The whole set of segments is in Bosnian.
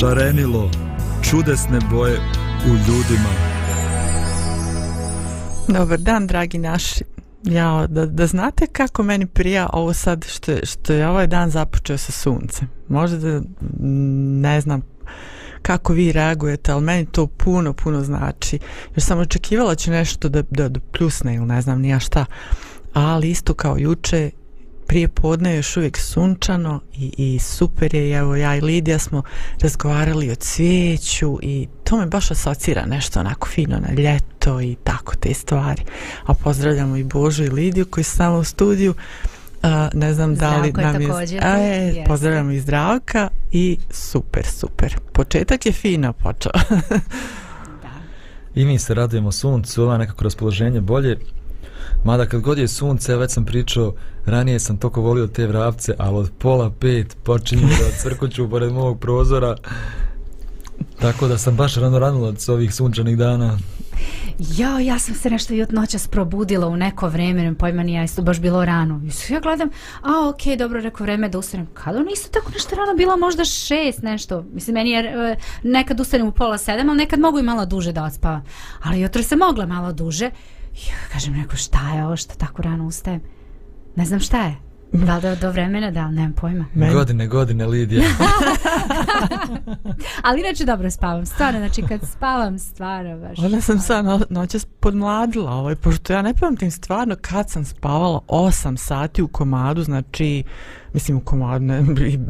šarenilo, čudesne boje u ljudima. Dobar dan, dragi naši. Ja, da, da znate kako meni prija ovo sad što, što je ovaj dan započeo sa suncem. Možda da ne znam kako vi reagujete, ali meni to puno, puno znači. Jer sam očekivala će nešto da, da, da pljusne ili ne znam nija šta. Ali isto kao juče, prije podne je još uvijek sunčano i, i super je. Evo ja i Lidija smo razgovarali o cvijeću i to me baš asocira nešto onako fino na ljeto i tako te stvari. A pozdravljamo i Božu i Lidiju koji su samo u studiju. Uh, ne znam da li nam je... Također, a, je pozdravljamo i Zdravka i super, super. Početak je fino počeo. I mi se radujemo suncu, ova nekako raspoloženje bolje. Mada kad god je sunce, već sam pričao, ranije sam toko volio te vravce, ali od pola pet počinju da crkuću pored mog prozora. Tako da sam baš rano ranula ovih sunčanih dana. Ja, ja sam se nešto i od noća probudila u neko vreme, ne pojma ja, isto baš bilo rano. I ja gledam, a okej, okay, dobro, rekao vreme da ustanem. Kada ono isto tako nešto rano, bilo možda šest nešto. Mislim, meni je e, nekad ustanem u pola sedam, ali nekad mogu i malo duže da odspavam. Ali jutro se mogla malo duže. Ja kažem neko šta je ovo što tako rano ustajem? Ne znam šta je. Da li do, do vremena, da li, nemam pojma. Men. Godine, godine, Lidija. Ali inače dobro spavam, stvarno, znači kad spavam, stvarno baš. Onda sam sad no, noćas podmladila, ovaj, pošto ja ne pamtim stvarno kad sam spavala 8 sati u komadu, znači, mislim u komadu, ne,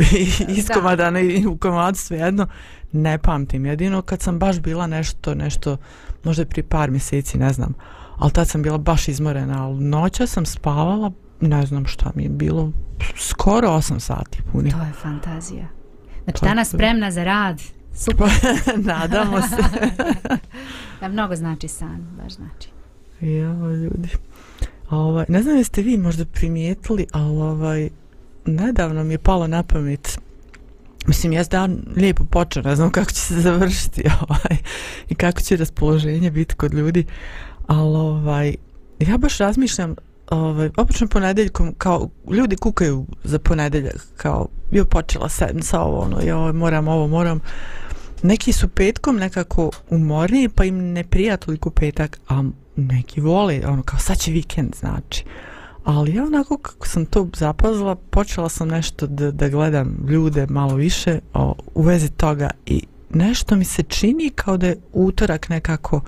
iz komada, ne, u komadu svejedno, ne pamtim. Jedino kad sam baš bila nešto, nešto, možda pri par mjeseci, ne znam, ali tad sam bila baš izmorena, ali noća sam spavala, ne znam šta mi je bilo, skoro 8 sati puni. To je fantazija. Znači, danas spremna za rad. Super. Nadamo se. da, mnogo znači san, baš znači. Ja, ljudi. Ovaj, ne znam jeste vi možda primijetili, ali ovaj, nedavno mi je palo na pamet Mislim, jes dan lijepo počeo, ne znam kako će se završiti ovaj, i kako će raspoloženje biti kod ljudi, ali ovaj, ja baš razmišljam, ovaj, opično ponedeljkom, kao ljudi kukaju za ponedeljak, kao je počela sedmica ovo, ono, ja moram ovo, moram. Neki su petkom nekako umorni, pa im ne prija toliko petak, a neki vole, ono, kao sad će vikend, znači. Ali ja onako kako sam to zapazila, počela sam nešto da, da gledam ljude malo više o, u vezi toga i nešto mi se čini kao da je utorak nekako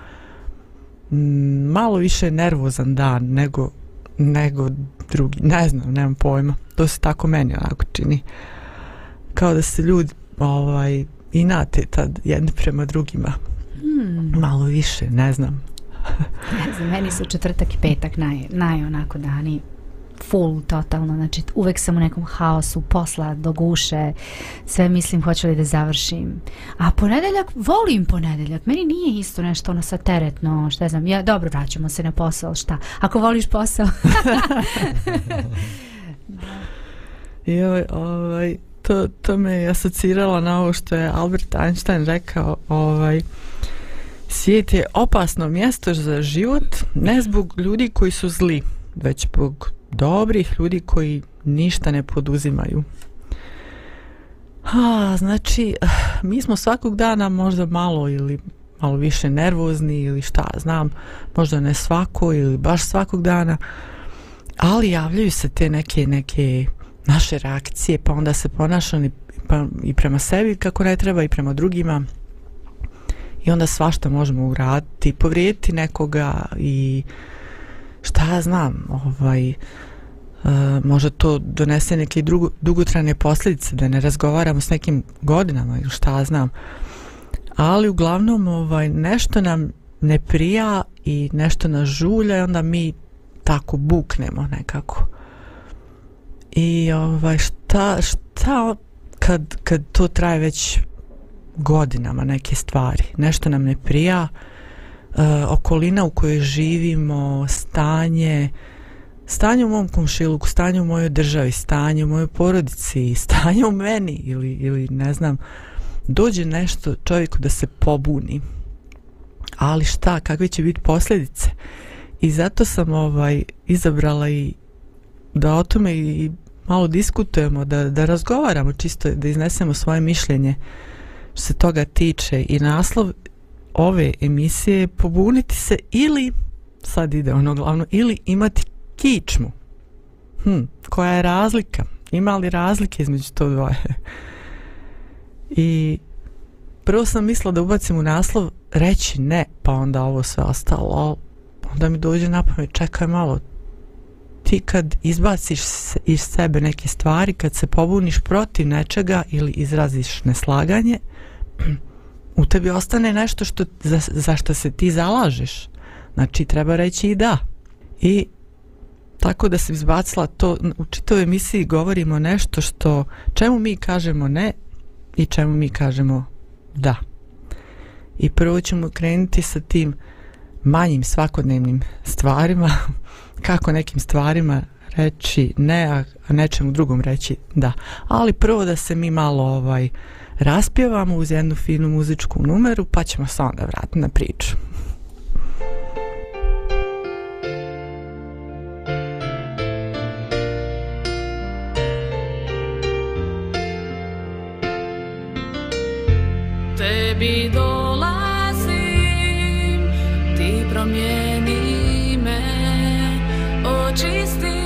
malo više nervozan dan nego nego drugi, ne znam, nemam pojma. To se tako meni onako čini. Kao da se ljudi ovaj, inate tad jedni prema drugima. Hmm. Malo više, ne znam. ne znam, meni su četvrtak i petak naj, naj onako dani full totalno, znači uvek sam u nekom haosu posla do guše, sve mislim hoću li da završim. A ponedeljak, volim ponedeljak, meni nije isto nešto ono sa teretno, šta znam, ja, dobro, vraćamo se na posao, šta? Ako voliš posao. Joj, ovaj, to, to me je asociralo na ovo što je Albert Einstein rekao, ovaj, svijet je opasno mjesto za život, ne zbog ljudi koji su zli, već zbog dobrih ljudi koji ništa ne poduzimaju. Ha, znači, mi smo svakog dana možda malo ili malo više nervozni ili šta znam, možda ne svako ili baš svakog dana, ali javljaju se te neke neke naše reakcije, pa onda se ponašamo pa i prema sebi kako ne treba i prema drugima. I onda svašta možemo uraditi, povrijediti nekoga i šta ja znam, ovaj, e, uh, može to donese neke drugo, dugotrajne posljedice, da ne razgovaramo s nekim godinama ili šta ja znam. Ali uglavnom ovaj, nešto nam ne prija i nešto nas žulja i onda mi tako buknemo nekako. I ovaj, šta, šta kad, kad to traje već godinama neke stvari, nešto nam ne prija, uh, E, okolina u kojoj živimo, stanje, stanje u mom komšiluku, stanje u mojoj državi, stanje u mojoj porodici, stanje u meni ili, ili ne znam, dođe nešto čovjeku da se pobuni. Ali šta, kakve će biti posljedice? I zato sam ovaj izabrala i da o tome i malo diskutujemo, da, da razgovaramo čisto, da iznesemo svoje mišljenje što se toga tiče i naslov ove emisije pobuniti se ili sad ide ono glavno ili imati kičmu. Hm, koja je razlika? Ima li razlike između to dvoje? I prvo sam mislila da ubacim u naslov reći ne pa onda ovo sve ostalo onda mi dođe na pamet čekaj malo ti kad izbaciš iz sebe neke stvari, kad se pobuniš protiv nečega ili izraziš neslaganje, u tebi ostane nešto što, za, za što se ti zalažeš. Znači, treba reći i da. I tako da se izbacila to, u čitoj emisiji govorimo nešto što, čemu mi kažemo ne i čemu mi kažemo da. I prvo ćemo krenuti sa tim manjim svakodnevnim stvarima, kako nekim stvarima reći ne, a nečemu drugom reći da. Ali prvo da se mi malo ovaj raspjevamo uz jednu finu muzičku numeru, pa ćemo se onda vratiti na priču. Tebi dolazim, ti promijeni me, očisti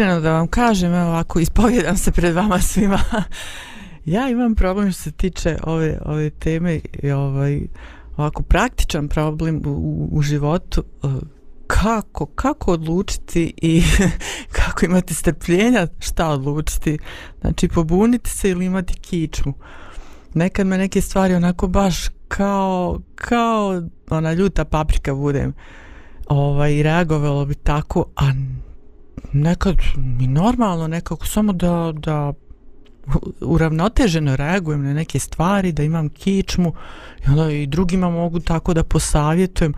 iskreno da vam kažem, evo ovako ispovjedam se pred vama svima. ja imam problem što se tiče ove, ove teme ovaj, ovako praktičan problem u, u životu. E, kako, kako odlučiti i kako imati strpljenja šta odlučiti. Znači pobuniti se ili imati kičmu. Nekad me neke stvari onako baš kao, kao ona ljuta paprika budem ovaj, reagovalo bi tako, a nekad mi normalno nekako samo da, da uravnoteženo reagujem na neke stvari, da imam kičmu i onda i drugima mogu tako da posavjetujem,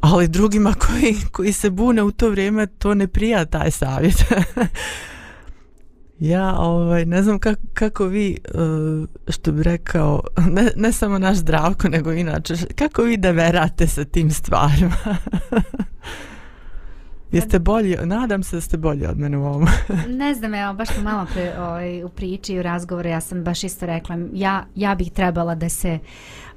ali drugima koji, koji se bune u to vrijeme to ne prija taj savjet. ja ovaj, ne znam kako, kako vi, eh, što bi rekao, ne, ne samo naš zdravko, nego inače, kako vi da verate sa tim stvarima? Jeste bolji, nadam se da ste bolji od mene u ovom. ne znam, evo, baš smo malo pre, ovaj, u priči i u razgovoru, ja sam baš isto rekla, ja, ja bih trebala da se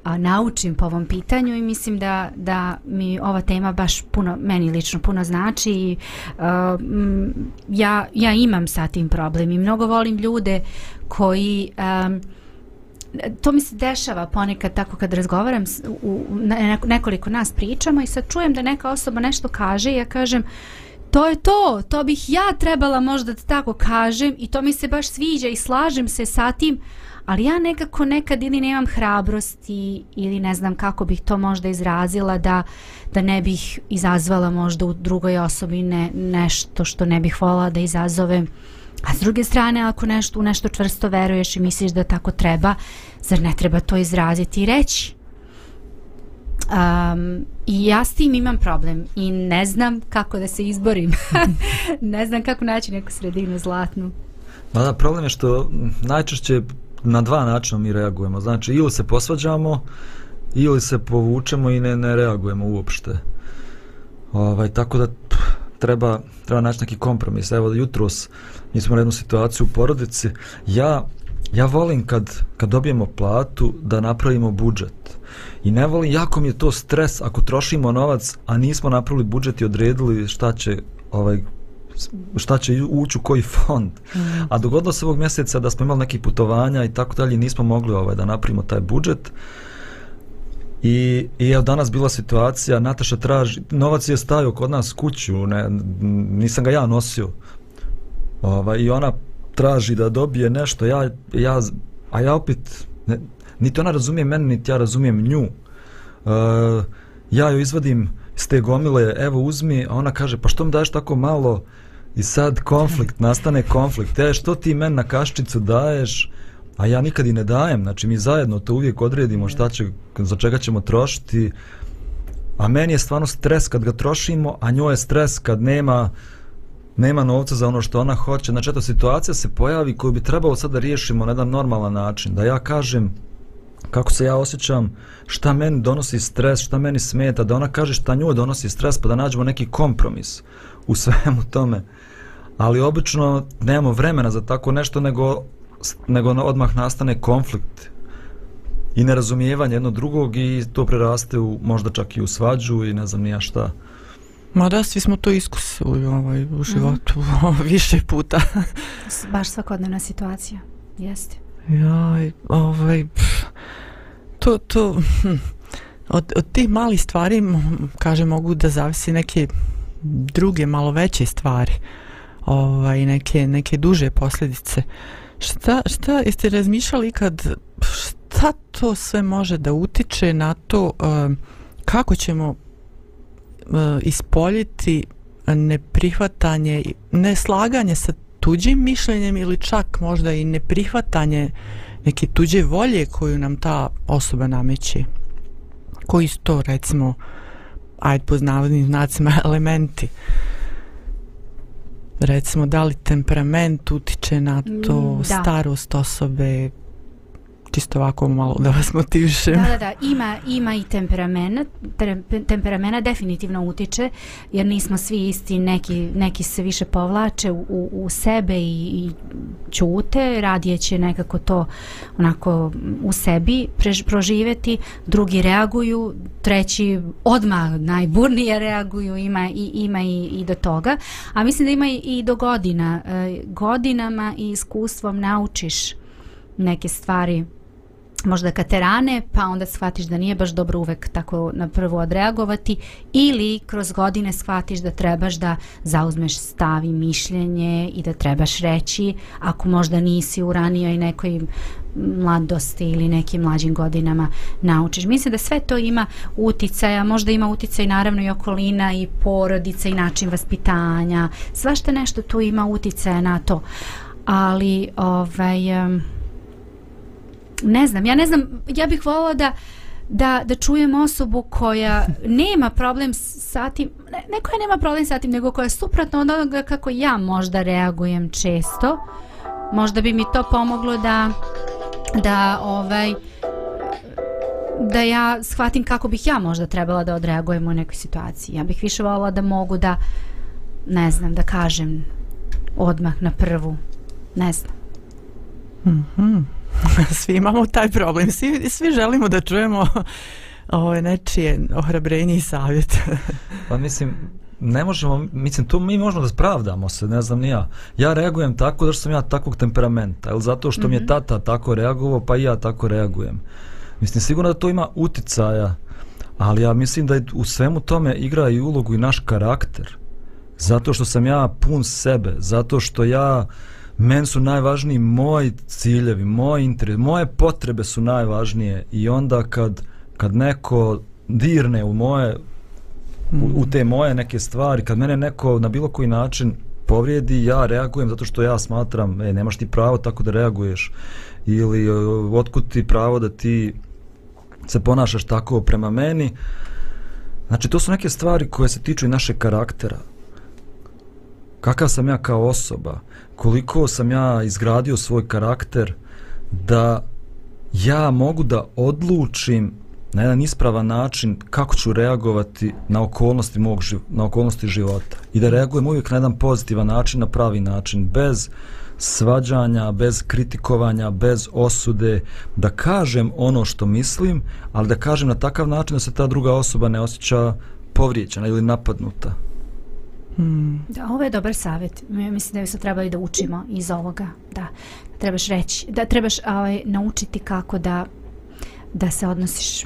a, naučim po ovom pitanju i mislim da, da mi ova tema baš puno, meni lično puno znači i a, m, ja, ja imam sa tim problem i mnogo volim ljude koji... A, to mi se dešava ponekad tako kad razgovaram u nekoliko nas pričamo i sad čujem da neka osoba nešto kaže i ja kažem to je to, to bih ja trebala možda da tako kažem i to mi se baš sviđa i slažem se sa tim, ali ja nekako nekad ili nemam hrabrosti ili ne znam kako bih to možda izrazila da, da ne bih izazvala možda u drugoj osobi ne, nešto što ne bih volala da izazovem. A s druge strane, ako nešto, u nešto čvrsto veruješ i misliš da tako treba, zar ne treba to izraziti i reći? Um, I ja s tim imam problem i ne znam kako da se izborim. ne znam kako naći neku sredinu zlatnu. Ma da, problem je što najčešće na dva načina mi reagujemo. Znači, ili se posvađamo, ili se povučemo i ne, ne reagujemo uopšte. Ovaj, tako da treba, treba naći neki kompromis. Evo, jutros mi smo jednu situaciju u porodici. Ja, ja volim kad, kad dobijemo platu da napravimo budžet. I ne volim, jako mi je to stres ako trošimo novac, a nismo napravili budžet i odredili šta će ovaj šta će ući u koji fond. Mm. A dogodilo se ovog mjeseca da smo imali neki putovanja i tako dalje, nismo mogli ovaj da napravimo taj budžet. I, i evo danas bila situacija, Nataša traži, novac je stavio kod nas kuću, ne, nisam ga ja nosio. Ova, I ona traži da dobije nešto, ja, ja, a ja opet, ne, niti ona razumije mene, niti ja razumijem nju. E, ja joj izvadim iz te gomile, evo uzmi, a ona kaže, pa što mi daješ tako malo? I sad konflikt, nastane konflikt. E, što ti men na kaščicu daješ, a ja nikad i ne dajem. Znači, mi zajedno to uvijek odredimo šta će, za čega ćemo trošiti. A meni je stvarno stres kad ga trošimo, a njoj je stres kad nema nema novca za ono što ona hoće. Znači, eto, situacija se pojavi koju bi trebalo sad da riješimo na jedan normalan način. Da ja kažem kako se ja osjećam, šta meni donosi stres, šta meni smeta, da ona kaže šta njoj donosi stres, pa da nađemo neki kompromis u svemu tome ali obično nemamo vremena za tako nešto nego, nego odmah nastane konflikt i nerazumijevanje jedno drugog i to preraste u, možda čak i u svađu i ne znam nija šta. Ma da, svi smo to iskusili ovaj, u životu mm. više puta. Baš svakodnevna situacija, jeste. Jaj, ovaj, to, to, hm, od, od tih malih stvari, kaže, mogu da zavisi neke druge, malo veće stvari ovaj, neke, neke duže posljedice. Šta, šta jeste razmišljali kad šta to sve može da utiče na to uh, kako ćemo uh, ispoljiti neprihvatanje, neslaganje sa tuđim mišljenjem ili čak možda i neprihvatanje neke tuđe volje koju nam ta osoba nameće. Koji su to, recimo, ajde poznavodnim znacima, elementi? Uh, recimo da li temperament utiče na to mm, da. starost osobe čisto ovako malo da vas motivišem. Da, da, da, ima, ima i temperamena, temperamena definitivno utiče, jer nismo svi isti, neki, neki se više povlače u, u sebe i, i ćute, radije će nekako to onako u sebi prež, proživeti, drugi reaguju, treći odmah najburnije reaguju, ima i, ima i, i do toga, a mislim da ima i, i do godina. E, godinama i iskustvom naučiš neke stvari možda katerane, pa onda shvatiš da nije baš dobro uvek tako na prvo odreagovati ili kroz godine shvatiš da trebaš da zauzmeš stav i mišljenje i da trebaš reći ako možda nisi u ranijoj nekoj mladosti ili nekim mlađim godinama naučiš. Mislim da sve to ima uticaja, možda ima uticaj naravno i okolina i porodica i način vaspitanja, svašta nešto tu ima uticaja na to. Ali, ovaj, um, ne znam, ja ne znam, ja bih voljela da da, da čujem osobu koja nema problem sa tim, ne, ne koja nema problem sa tim, nego koja je suprotno od onoga kako ja možda reagujem često. Možda bi mi to pomoglo da da ovaj da ja shvatim kako bih ja možda trebala da odreagujem u nekoj situaciji. Ja bih više voljela da mogu da ne znam, da kažem odmah na prvu. Ne znam. Mhm. Mm svi imamo taj problem. Svi, svi želimo da čujemo ove nečije ohrabrenje i savjet. pa mislim, ne možemo, mislim, tu mi možemo da spravdamo se, ne znam ni ja. Ja reagujem tako da sam ja takvog temperamenta, ili zato što mm -hmm. mi je mhm. tata tako reagovao, pa i ja tako reagujem. Mislim, sigurno da to ima uticaja, ali ja mislim da u svemu tome igra i ulogu i naš karakter. Zato što sam ja pun sebe, zato što ja men su najvažniji moji ciljevi, moj interes, moje potrebe su najvažnije i onda kad, kad neko dirne u moje u, u te moje neke stvari, kad mene neko na bilo koji način povrijedi, ja reagujem zato što ja smatram, e, nemaš ti pravo tako da reaguješ ili otkud ti pravo da ti se ponašaš tako prema meni. Znači, to su neke stvari koje se tiču i našeg karaktera. Kakav sam ja kao osoba? koliko sam ja izgradio svoj karakter da ja mogu da odlučim na jedan ispravan način kako ću reagovati na okolnosti mog na okolnosti života i da reagujem uvijek na jedan pozitivan način na pravi način bez svađanja, bez kritikovanja, bez osude, da kažem ono što mislim, ali da kažem na takav način da se ta druga osoba ne osjeća povrijeđena ili napadnuta. Hmm. Da, ovo je dobar savjet. Mislim da bi se trebali da učimo iz ovoga. Da, trebaš reći, da trebaš ovaj, naučiti kako da da se odnosiš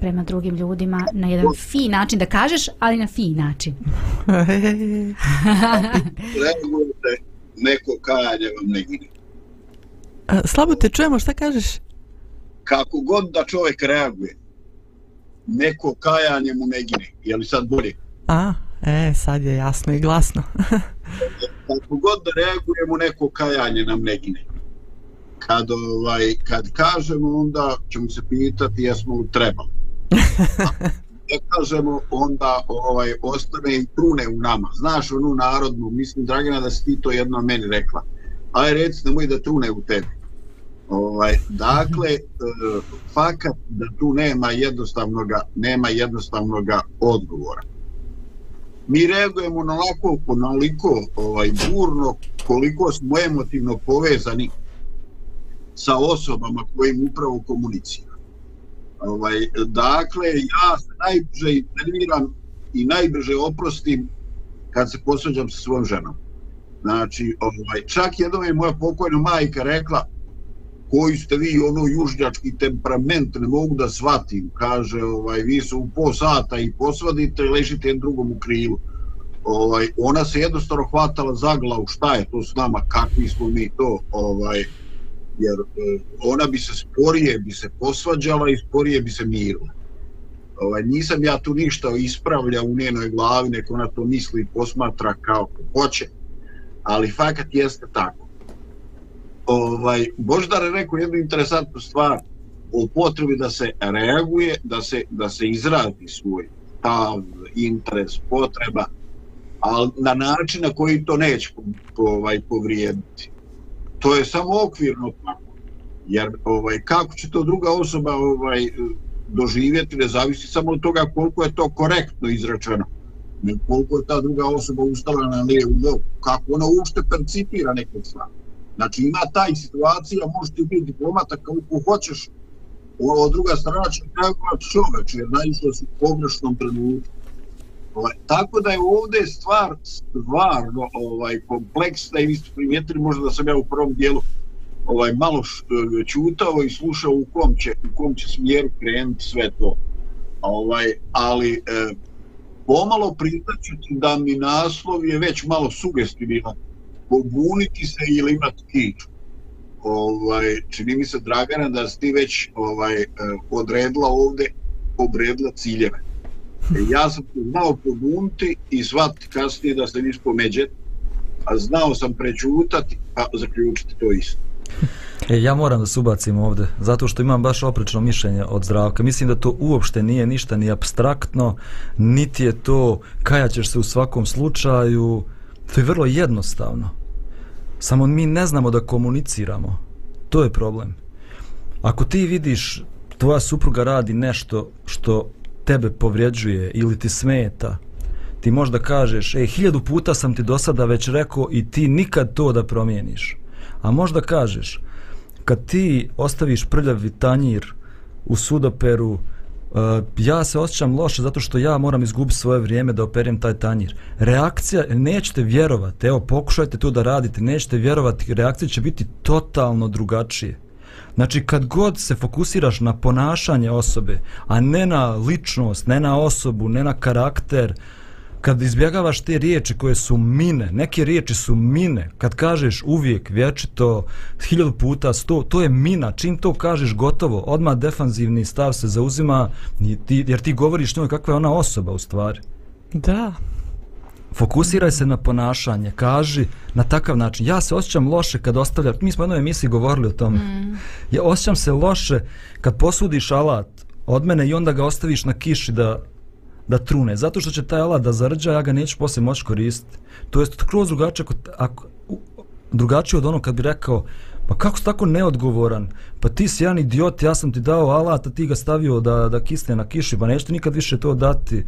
prema drugim ljudima na jedan fi način, da kažeš, ali na fi način. neko kajanje vam ne gine. Slabo te čujemo, šta kažeš? Kako god da čovjek reaguje, neko kajanje mu ne gine. Je li sad bolje? A, E, sad je jasno i glasno. Kako god da reagujemo, neko kajanje nam ne gine. Kad, ovaj, kad kažemo, onda ćemo se pitati jesmo li trebali. Ne kažemo, onda ovaj, ostane i trune u nama. Znaš onu narodnu, mislim, Dragana, da si ti to jedno meni rekla. Aj, reci, nemoj da trune u tebi. Ovaj, dakle, uh, fakat da tu nema jednostavnoga, nema jednostavnoga odgovora mi reagujemo na lako, onoliko ovaj, burno, koliko smo emotivno povezani sa osobama kojim upravo komunicira. Ovaj, dakle, ja se najbrže interviram i najbrže oprostim kad se posveđam sa svojom ženom. Znači, ovaj, čak jednom je moja pokojna majka rekla koji ste vi ono južnjački temperament ne mogu da shvatim. Kaže ovaj vi se u po sata i posvadite i ležite jedan drugom u krilu. Ovaj ona se jednostavno hvatala za glavu šta je to s nama kakvi smo mi to ovaj jer eh, ona bi se sporije bi se posvađala i sporije bi se mirila. Ovaj nisam ja tu ništa ispravlja u njenoj glavi neko ona to misli i posmatra kao hoće ali fakat jeste tako ovaj, Boždar je rekao jednu interesantnu stvar o potrebi da se reaguje, da se, da se izradi svoj stav, interes, potreba, ali na način na koji to neće po, po, ovaj, povrijediti. To je samo okvirno tako. Jer ovaj, kako će to druga osoba ovaj, doživjeti, ne zavisi samo od toga koliko je to korektno izračeno. Koliko je ta druga osoba ustala na lijevu nogu, kako ona uopšte percipira neke stvari. Znači ima taj situacija, možete biti diplomata kako hoćeš, o, druga strana će reagovati čoveč, jer najviše su u pogrešnom trenutku. Ovaj, tako da je ovdje stvar stvarno ovaj, kompleksna i vi ste primijetili možda da sam ja u prvom dijelu ovaj malo e, čutao i slušao u kom će, u kom će smjeru krenuti sve to. Ovaj, ali e, pomalo priznaću ti da mi naslov je već malo sugestivan. Pobuniti se ili imati kiču. Ovaj, čini mi se Dragana da si ti već ovaj, e, odredila ovde obredila ciljeve. E, ja sam se znao pobuniti i shvatiti kasnije da se niš pomeđeti, a znao sam prečutati, a zaključiti to isto. E, ja moram da se ubacim ovde, zato što imam baš oprečno mišljenje od zdravka. Mislim da to uopšte nije ništa ni abstraktno, niti je to kajaćeš se u svakom slučaju. To je vrlo jednostavno. Samo mi ne znamo da komuniciramo. To je problem. Ako ti vidiš tvoja supruga radi nešto što tebe povrijeđuje ili ti smeta, ti možda kažeš, ej, hiljadu puta sam ti do sada već rekao i ti nikad to da promijeniš. A možda kažeš, kad ti ostaviš prljavi tanjir u sudoperu, Uh, ja se osjećam loše zato što ja moram izgubiti svoje vrijeme da operem taj tanjir. Reakcija, nećete vjerovati, evo pokušajte to da radite, nećete vjerovati, reakcija će biti totalno drugačije. Znači kad god se fokusiraš na ponašanje osobe, a ne na ličnost, ne na osobu, ne na karakter, kad izbjegavaš te riječi koje su mine, neke riječi su mine, kad kažeš uvijek, vječito, hiljadu puta, sto, to je mina, čim to kažeš gotovo, odmah defanzivni stav se zauzima, jer ti govoriš njoj kakva je ona osoba u stvari. Da. Fokusiraj se na ponašanje, kaži na takav način. Ja se osjećam loše kad ostavljam, mi smo u jednoj emisiji govorili o tome. Mm. Ja osjećam se loše kad posudiš alat od mene i onda ga ostaviš na kiši da da trune, zato što će taj alat da zarđa, ja ga neću poslije moći koristiti. To je skroz drugačije, ako, ako, drugačije od ono kad bi rekao, pa kako si tako neodgovoran, pa ti si jedan idiot, ja sam ti dao alat, a ti ga stavio da, da kisne na kiši, pa nećete nikad više to dati.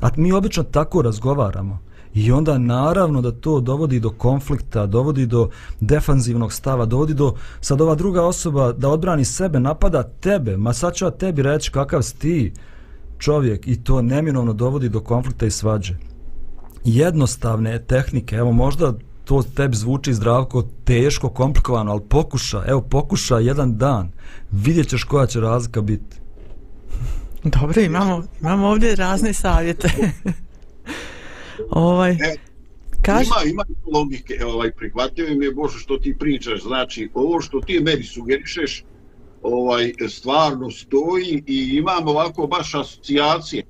A mi obično tako razgovaramo. I onda naravno da to dovodi do konflikta, dovodi do defanzivnog stava, dovodi do sad ova druga osoba da odbrani sebe, napada tebe, ma sad ću ja tebi reći kakav si ti čovjek i to neminovno dovodi do konflikta i svađe. Jednostavne tehnike, evo možda to tebi zvuči zdravko teško, komplikovano, ali pokuša, evo pokuša jedan dan, vidjet ćeš koja će razlika biti. Dobro, imamo, imamo ovdje razne savjete. ovaj, E, kaži, Ima, ima logike, ovaj, prihvatljivo mi je Bože što ti pričaš, znači ovo što ti meni sugerišeš, ovaj, stvarno stoji i imam ovako baš asocijacije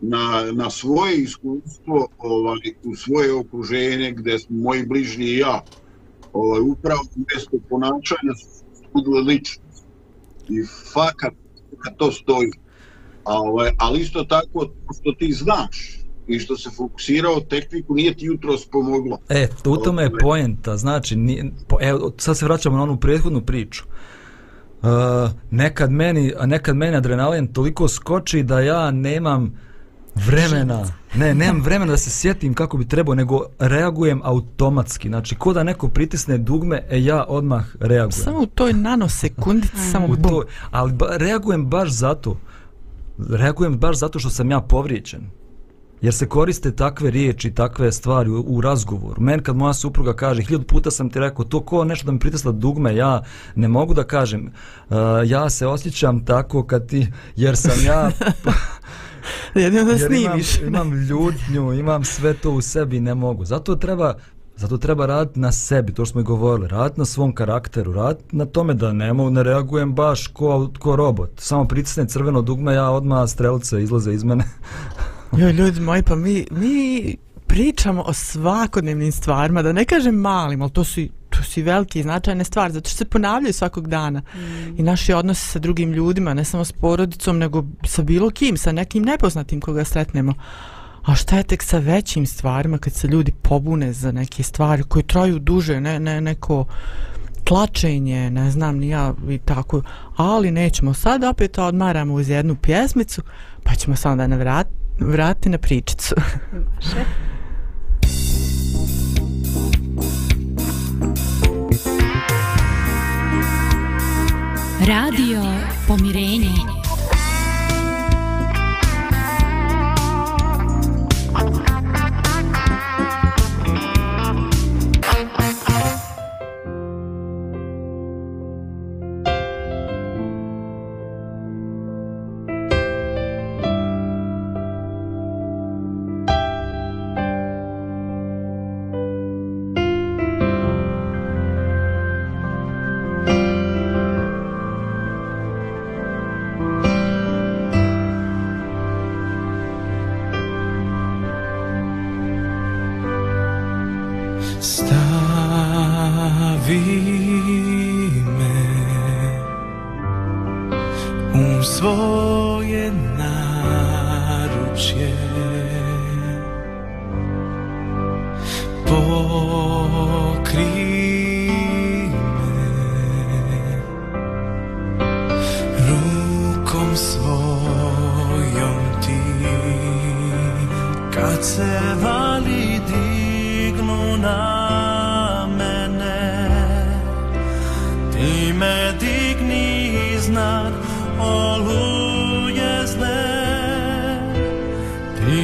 na, na svoje iskustvo, ovaj, u svoje okruženje gdje smo moji bližnji i ja, ovaj, upravo mjesto ponašanja su ličnost. I fakat, kad to stoji. A, ovaj, ali isto tako što ti znaš i što se fokusirao tehniku nije ti jutro spomoglo. E, u tome je poenta, znači, nije, po, evo, sad se vraćamo na onu prethodnu priču. Uh, nekad meni, a nekad meni adrenalin toliko skoči da ja nemam vremena, ne, nemam vremena da se sjetim kako bi trebao, nego reagujem automatski. Znači, ko da neko pritisne dugme, e ja odmah reagujem. samo u toj nanosekundici, samo u bum. to, ali ba, reagujem baš zato. Reagujem baš zato što sam ja povrijeđen. Jer se koriste takve riječi, takve stvari u, u razgovoru. Men kad moja supruga kaže, hiljadu puta sam ti rekao, to ko nešto da mi pritisla dugme, ja ne mogu da kažem, uh, ja se osjećam tako kad ti, jer sam ja, Jedino da jer imam, snimiš. imam ljutnju, imam sve to u sebi, ne mogu. Zato treba, zato treba raditi na sebi, to što smo i govorili, raditi na svom karakteru, raditi na tome da ne, mogu, ne reagujem baš ko, ko robot. Samo pritisne crveno dugme, ja odmah strelice izlaze iz mene. Joj, ljudi moji, pa mi, mi pričamo o svakodnevnim stvarima, da ne kažem malim, ali to su, to su i velike i značajne stvari, zato što se ponavljaju svakog dana. Mm. I naši odnosi sa drugim ljudima, ne samo s porodicom, nego sa bilo kim, sa nekim nepoznatim koga sretnemo. A šta je tek sa većim stvarima kad se ljudi pobune za neke stvari koje traju duže, ne, ne neko tlačenje, ne znam ni ja i tako, ali nećemo sad opet odmaramo uz jednu pjesmicu, pa ćemo samo da ne vrat, vrati na pričicu. Može. Radio Pomirenje.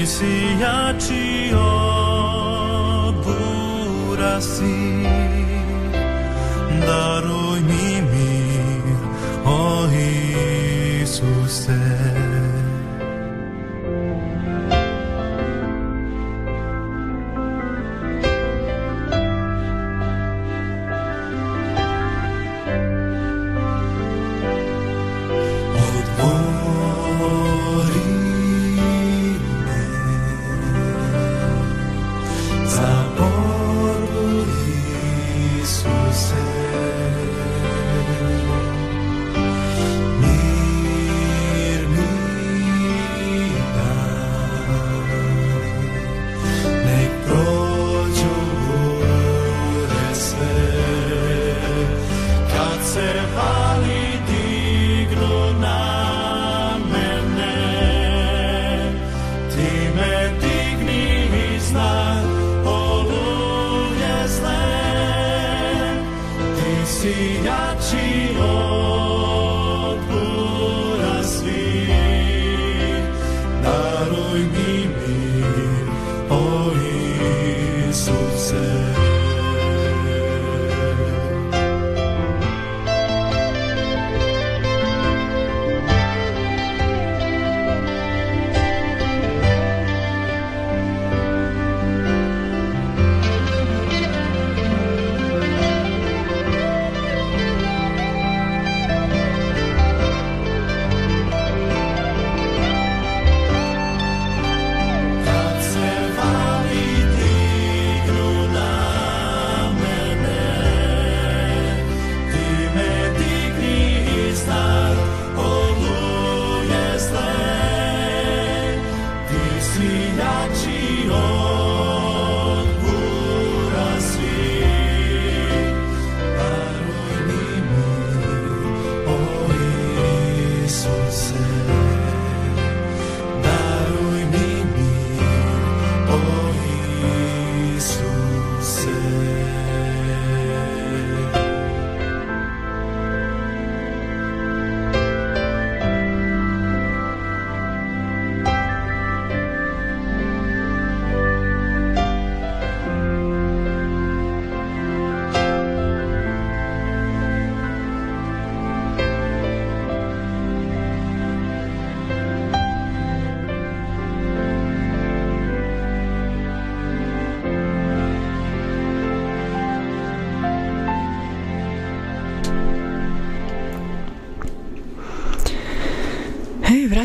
Ti si jači od bura si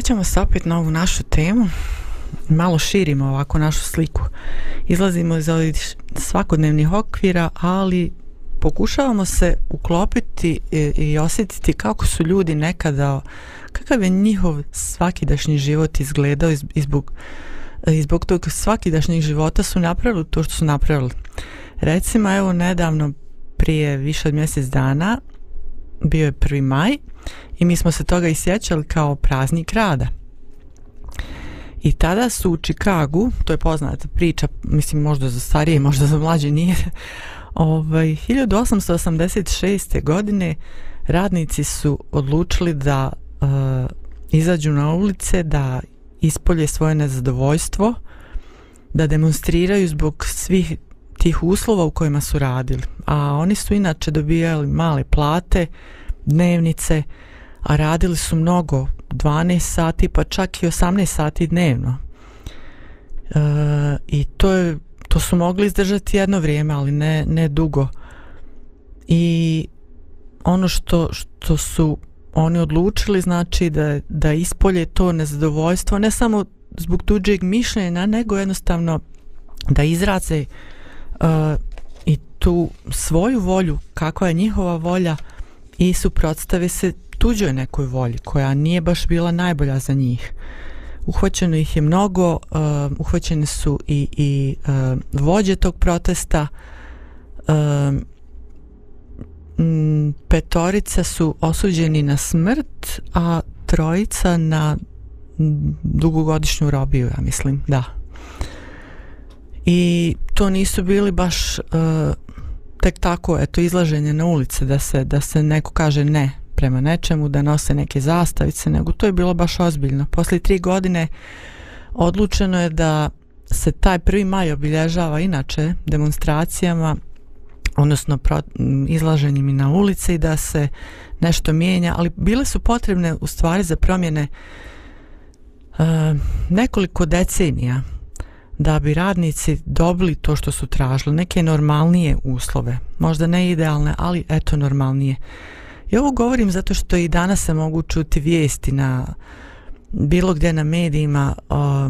vraćamo se opet na ovu našu temu. Malo širimo ovako našu sliku. Izlazimo iz ovih svakodnevnih okvira, ali pokušavamo se uklopiti i, i osjetiti kako su ljudi nekada, kakav je njihov svakidašnji život izgledao izbog izbog tog svakidašnjeg života su napravili to što su napravili. Recimo, evo, nedavno, prije više od mjesec dana, bio je 1. maj i mi smo se toga i sjećali kao praznik rada. I tada su u Čikagu, to je poznata priča, mislim možda za starije, možda za mlađe nije, ovaj, 1886. godine radnici su odlučili da uh, izađu na ulice, da ispolje svoje nezadovoljstvo, da demonstriraju zbog svih tih uslova u kojima su radili. A oni su inače dobijali male plate, dnevnice, a radili su mnogo, 12 sati pa čak i 18 sati dnevno. E, I to je to su mogli izdržati jedno vrijeme, ali ne, ne dugo. I ono što, što su oni odlučili znači da, da ispolje to nezadovoljstvo ne samo zbog tuđeg mišljenja, nego jednostavno da izraze uh, E, i tu svoju volju, kakva je njihova volja i suprotstave se tuđoj nekoj volji koja nije baš bila najbolja za njih. Uhvaćeno ih je mnogo, uh, uhvaćene su i, i uh, vođe tog protesta, uh, m, petorica su osuđeni na smrt, a trojica na dugogodišnju robiju, ja mislim, da. I to nisu bili baš uh, tek tako, eto, izlaženje na ulice da se, da se neko kaže ne prema nečemu, da nose neke zastavice, nego to je bilo baš ozbiljno. Posle tri godine odlučeno je da se taj prvi maj obilježava inače demonstracijama odnosno pro, izlaženjem i na ulice i da se nešto mijenja, ali bile su potrebne u stvari za promjene uh, nekoliko decenija da bi radnici dobili to što su tražili, neke normalnije uslove, možda ne idealne, ali eto normalnije. I ovo govorim zato što i danas se mogu čuti vijesti na bilo gdje na medijima o,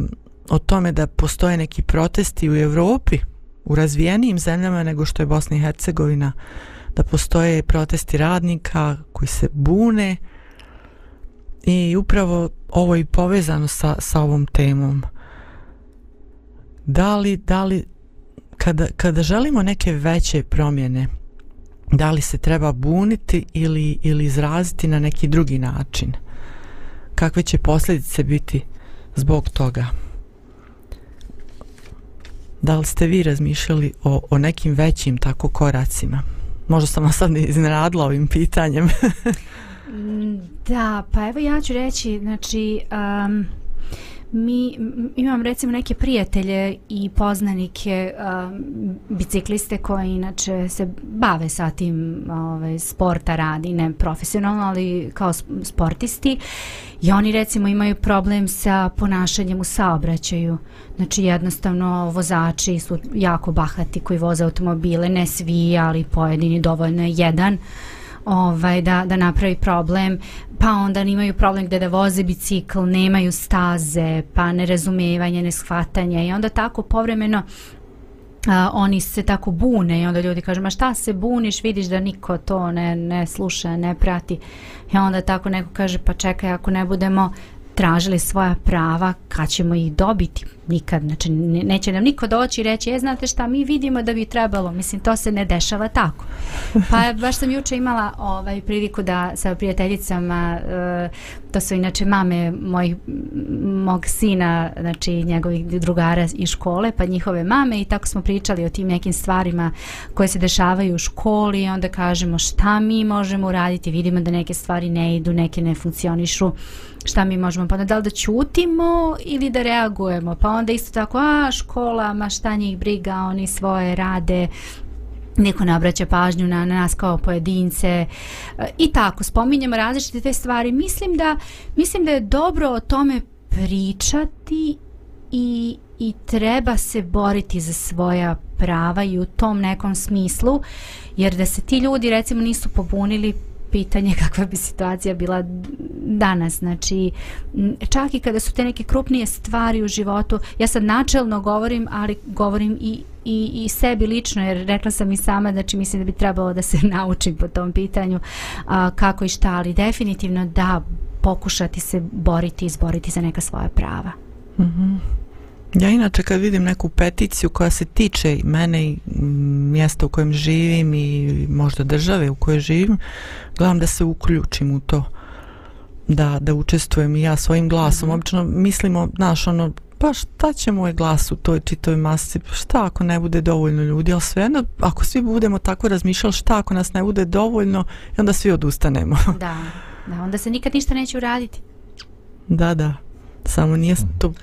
o tome da postoje neki protesti u Europi, u razvijenijim zemljama nego što je Bosna i Hercegovina, da postoje protesti radnika koji se bune i upravo ovo je povezano sa, sa ovom temom da li, da li kada, kada želimo neke veće promjene da li se treba buniti ili, ili izraziti na neki drugi način? Kakve će posljedice biti zbog toga? Da li ste vi razmišljali o, o nekim većim tako koracima? Možda sam vas sad iznenadila ovim pitanjem. Da, pa evo ja ću reći, znači, um, mi imam recimo neke prijatelje i poznanike um, bicikliste koji inače se bave sa tim ovaj, sporta radi, ne profesionalno, ali kao sportisti i oni recimo imaju problem sa ponašanjem u saobraćaju. Znači jednostavno vozači su jako bahati koji voze automobile, ne svi, ali pojedini dovoljno je jedan ovaj, da, da napravi problem, pa onda imaju problem gde da voze bicikl, nemaju staze, pa nerazumevanje, neshvatanje i onda tako povremeno a, oni se tako bune i onda ljudi kažu ma šta se buniš, vidiš da niko to ne, ne sluša, ne prati i onda tako neko kaže pa čekaj ako ne budemo tražili svoja prava, kad ćemo ih dobiti? Nikad, znači ne- neće nam niko doći i reći, je znate šta, mi vidimo da bi trebalo, mislim to se ne dešava tako. Pa baš sam juče imala ovaj priliku da sa prijateljicama, e, to su inače mame mojih, mog sina, znači njegovih drugara iz škole, pa njihove mame i tako smo pričali o tim nekim stvarima koje se dešavaju u školi i onda kažemo šta mi možemo uraditi, vidimo da neke stvari ne idu, neke ne funkcionišu, šta mi možemo, pa onda da li da ćutimo ili da reagujemo, pa onda isto tako, a škola, ma šta njih briga, oni svoje rade, niko ne obraća pažnju na, na nas kao pojedince. I tako spominjemo različite te stvari. Mislim da mislim da je dobro o tome pričati i i treba se boriti za svoja prava i u tom nekom smislu jer da se ti ljudi recimo nisu pobunili pitanje kakva bi situacija bila danas. Znači čak i kada su te neke krupnije stvari u životu ja sad načelno govorim ali govorim i i, i sebi lično jer rekla sam i sama znači mislim da bi trebalo da se naučim po tom pitanju a, kako i šta ali definitivno da pokušati se boriti i izboriti za neka svoja prava. Mhm. Ja inače kad vidim neku peticiju koja se tiče i mene i mm, mjesta u kojem živim i možda države u kojoj živim, gledam da se uključim u to. Da, da učestvujem i ja svojim glasom. Mhm. Obično mislimo, znaš, ono, pa šta će moj glas u toj čitoj masi, šta ako ne bude dovoljno ljudi, ali svejedno, ako svi budemo tako razmišljali, šta ako nas ne bude dovoljno, i onda svi odustanemo. da, da onda se nikad ništa neće uraditi da, da, samo nije to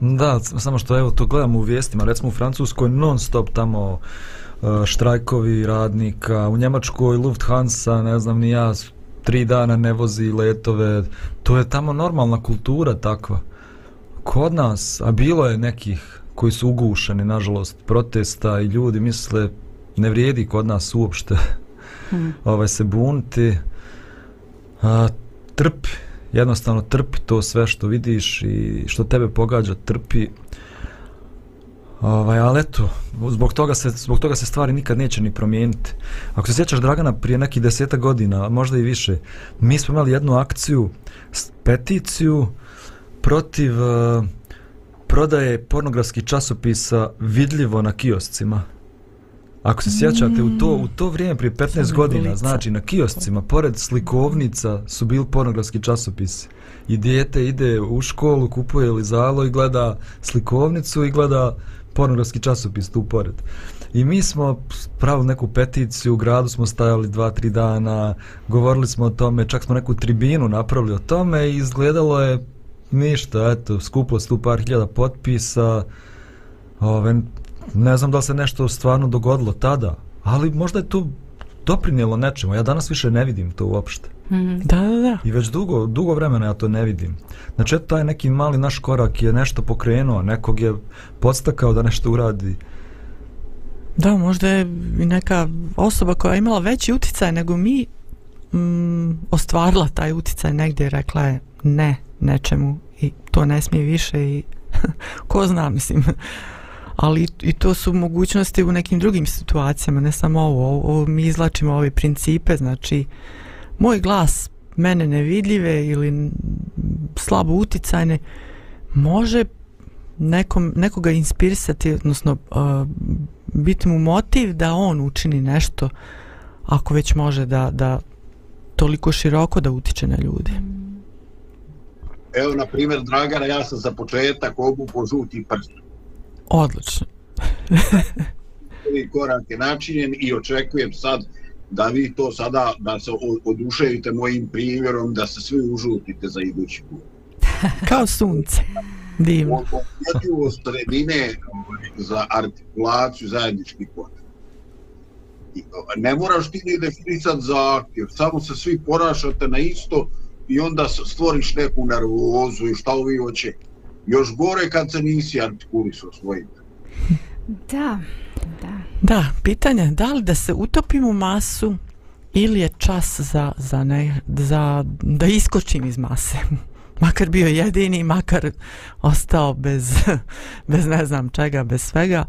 Da, samo što evo to gledamo u vijestima, recimo u Francuskoj non stop tamo e, štrajkovi radnika, u Njemačkoj Lufthansa, ne znam ni ja, tri dana ne vozi letove, to je tamo normalna kultura takva. Kod nas, a bilo je nekih koji su ugušeni, nažalost, protesta i ljudi misle ne vrijedi kod nas uopšte Hmm. ovaj se bunti a, trpi jednostavno trpi to sve što vidiš i što tebe pogađa trpi Ovaj, ali eto, zbog toga, se, zbog toga se stvari nikad neće ni promijeniti. Ako se sjećaš Dragana prije nekih deseta godina, možda i više, mi smo imali jednu akciju, peticiju protiv uh, prodaje pornografskih časopisa vidljivo na kioscima. Ako se sjećate, u to, u to vrijeme prije 15 Samo godina, ulica. znači na kioscima, pored slikovnica su bili pornografski časopisi. I dijete ide u školu, kupuje lizalo i gleda slikovnicu i gleda pornografski časopis tu pored. I mi smo pravili neku peticiju, u gradu smo stajali dva, tri dana, govorili smo o tome, čak smo neku tribinu napravili o tome i izgledalo je ništa, eto, skuplo se tu par hiljada potpisa, ove, ne znam da li se nešto stvarno dogodilo tada, ali možda je to doprinijelo nečemu, ja danas više ne vidim to uopšte. Mhm. Da, da, da. I već dugo, dugo vremena ja to ne vidim. Znači, eto, taj neki mali naš korak je nešto pokrenuo, nekog je podstakao da nešto uradi. Da, možda je i neka osoba koja je imala veći uticaj nego mi mm, ostvarila taj uticaj negdje i rekla je ne nečemu i to ne smije više i ko zna, mislim. Ali i- to su mogućnosti u nekim drugim situacijama, ne samo ovo. ovo, mi izlačimo ove principe, znači moj glas mene nevidljive ili slabo uticajne može nekom, nekoga inspirisati, odnosno uh, biti mu motiv da on učini nešto ako već može da, da toliko široko da utiče na ljude. Evo, na primjer, Dragana, ja sam za početak obupo žuti prst. Odlično. Prvi korak je načinjen i očekujem sad da vi to sada, da se oduševite mojim primjerom, da se svi užutite za idući put. Kao sunce. Divno. Osjetljivost sredine ovaj, za artikulaciju zajedničkih potreba. Ovaj, Ne moraš ti ni definisati zahtjev, samo se svi ponašate na isto i onda stvoriš neku nervozu i šta ovi hoće. Još gore kad se nisi artikulisao svojim. Da, da. Da, pitanje, da li da se utopim u masu ili je čas za, za, ne, za da iskočim iz mase. Makar bio jedini, makar ostao bez, bez ne znam čega, bez svega.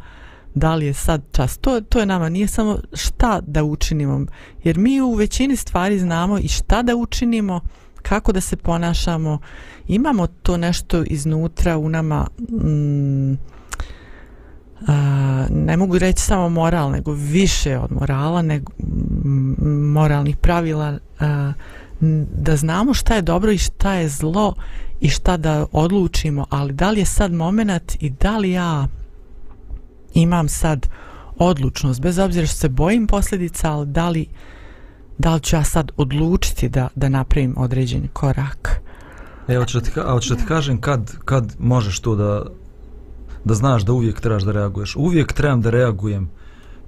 Da li je sad čas? To, to je nama, nije samo šta da učinimo. Jer mi u većini stvari znamo i šta da učinimo, kako da se ponašamo. Imamo to nešto iznutra u nama... Mm, a, ne mogu reći samo moral, nego više od morala, nego mm, moralnih pravila, a, da znamo šta je dobro i šta je zlo i šta da odlučimo, ali da li je sad moment i da li ja imam sad odlučnost, bez obzira što se bojim posljedica, ali da li, da li ću ja sad odlučiti da, da napravim određeni korak. Evo, ću da ti, a kažem kad, kad možeš to da, da znaš da uvijek trebaš da reaguješ. Uvijek trebam da reagujem,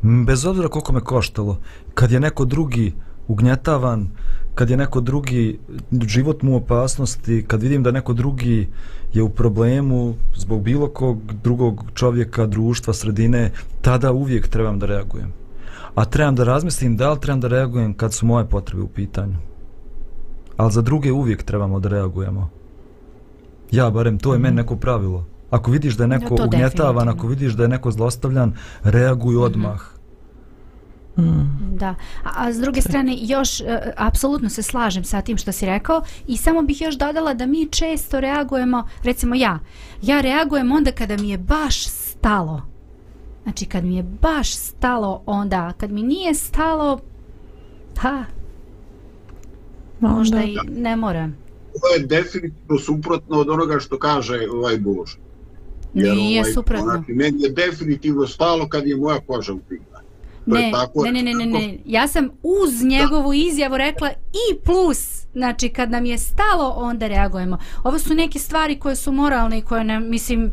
bez obzira koliko me koštalo. Kad je neko drugi ugnjetavan, kad je neko drugi život mu u opasnosti, kad vidim da neko drugi je u problemu zbog bilo kog drugog čovjeka, društva, sredine, tada uvijek trebam da reagujem. A trebam da razmislim da li trebam da reagujem kad su moje potrebe u pitanju. Ali za druge uvijek trebamo da reagujemo. Ja, barem, to je meni neko pravilo. Ako vidiš da je neko to ugnjetavan, definitivno. ako vidiš da je neko zlostavljan, reaguj odmah. Mm. Da, a, a s druge strane još e, apsolutno se slažem sa tim što si rekao i samo bih još dodala da mi često reagujemo, recimo ja, ja reagujem onda kada mi je baš stalo. Znači kad mi je baš stalo onda, kad mi nije stalo, pa možda i ne moram. To je definitivno suprotno od onoga što kaže ovaj Bož. Nije suprotno. Znači, meni je definitivno stalo kad je moja koža u pitanju. To je Ne, tako- ne, ne, ne, ne, ne, ja sam uz njegovu izjavu rekla i plus, znači kad nam je stalo onda reagujemo. Ovo su neke stvari koje su moralne i koje ne, mislim,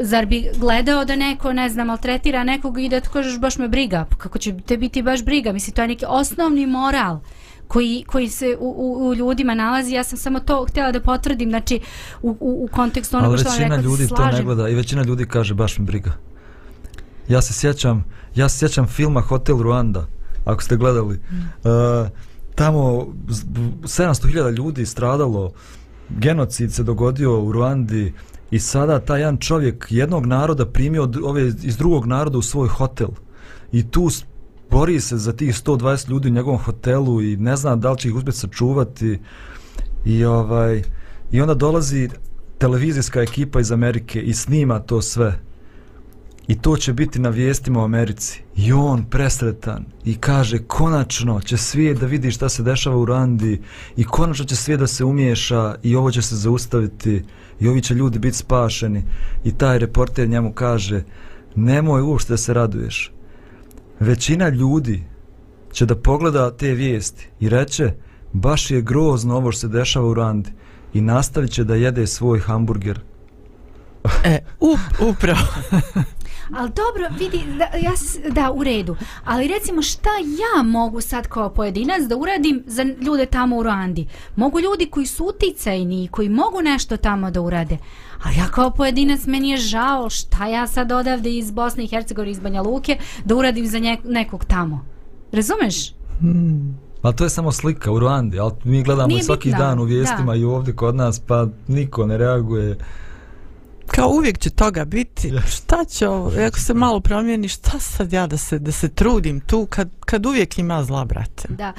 zar bi gledao da neko, ne znam, maltretira nekog i da ti kažeš baš me briga, Pa kako će te biti baš briga, mislim, to je neki osnovni moral koji, koji se u, u, u ljudima nalazi, ja sam samo to htjela da potvrdim, znači u, u, u kontekstu onoga što vam većina rekla, ljudi se to ne slažem. gleda i većina ljudi kaže baš mi briga. Ja se sjećam, ja se sjećam filma Hotel Ruanda, ako ste gledali. Mm. Uh, tamo z- 700.000 ljudi stradalo, genocid se dogodio u Ruandi i sada taj jedan čovjek jednog naroda primio ove iz drugog naroda u svoj hotel i tu bori se za tih 120 ljudi u njegovom hotelu i ne zna da li će ih uspjeti sačuvati i ovaj i onda dolazi televizijska ekipa iz Amerike i snima to sve i to će biti na vijestima u Americi. I on presretan i kaže konačno će svijet da vidi šta se dešava u Randi i konačno će svijet da se umiješa i ovo će se zaustaviti i ovi će ljudi biti spašeni. I taj reporter njemu kaže nemoj uopšte da se raduješ. Većina ljudi će da pogleda te vijesti i reće baš je grozno ovo što se dešava u Randi i nastavit će da jede svoj hamburger. E, up, upravo. Ali dobro, vidi, da, ja, da, u redu. Ali recimo šta ja mogu sad kao pojedinac da uradim za ljude tamo u Ruandi? Mogu ljudi koji su uticajni i koji mogu nešto tamo da urade. A ja kao pojedinac meni je žao šta ja sad odavde iz Bosne i Hercegovine, iz Banja Luke, da uradim za nje, nekog tamo. Razumeš? Ali to je samo slika u Ruandi, ali mi gledamo Nije svaki bitno, dan u vijestima da. i ovdje kod nas, pa niko ne reaguje. Kao uvijek će toga biti. Šta će ovo? Ako se malo promijeni, šta sad ja da se, da se trudim tu kad, kad uvijek ima zla, brate? Da.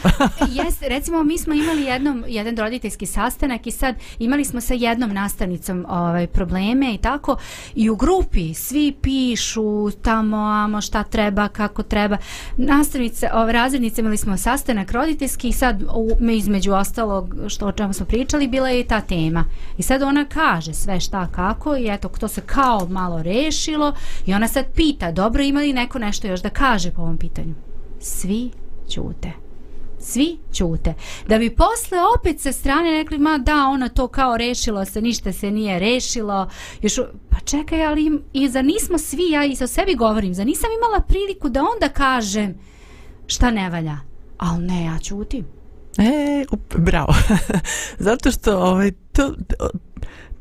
Jes, recimo mi smo imali jednom jedan roditeljski sastanak i sad imali smo sa jednom nastavnicom ovaj probleme i tako i u grupi svi pišu tamo amo šta treba, kako treba. Nastavnice, ovaj razrednice imali smo sastanak roditeljski i sad u, me između ostalog što o čemu smo pričali bila je i ta tema. I sad ona kaže sve šta kako i eto to se kao malo rešilo i ona sad pita dobro ima li neko nešto još da kaže po ovom pitanju. Svi ćute. Svi ćute. Da bi posle opet sa strane rekli, ma da, ona to kao rešilo se, ništa se nije rešilo. Još, pa čekaj, ali im, i za nismo svi, ja i sa sebi govorim, za nisam imala priliku da onda kažem šta ne valja. Ali ne, ja ćutim. E, up, bravo. Zato što ovaj, to,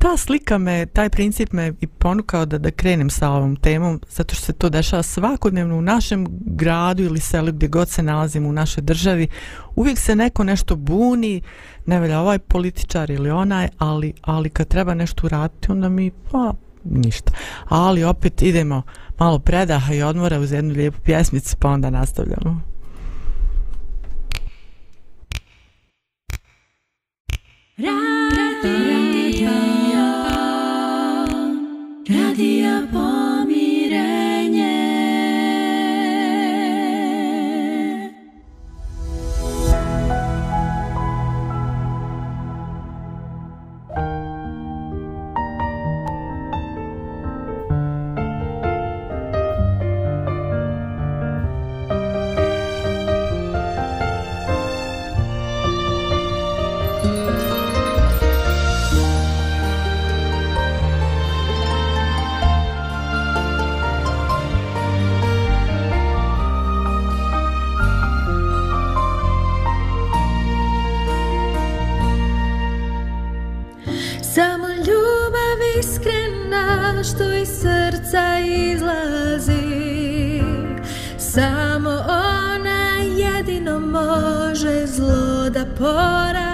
ta slika me, taj princip me i ponukao da, da krenem sa ovom temom, zato što se to dešava svakodnevno u našem gradu ili selu gdje god se nalazimo u našoj državi. Uvijek se neko nešto buni, ne velja ovaj političar ili onaj, ali, ali kad treba nešto uraditi, onda mi, pa, ništa. Ali opet idemo malo predaha i odmora uz jednu lijepu pjesmicu, pa onda nastavljamo. Radija iz srca izlazi. Samo ona jedino može zlo da pora.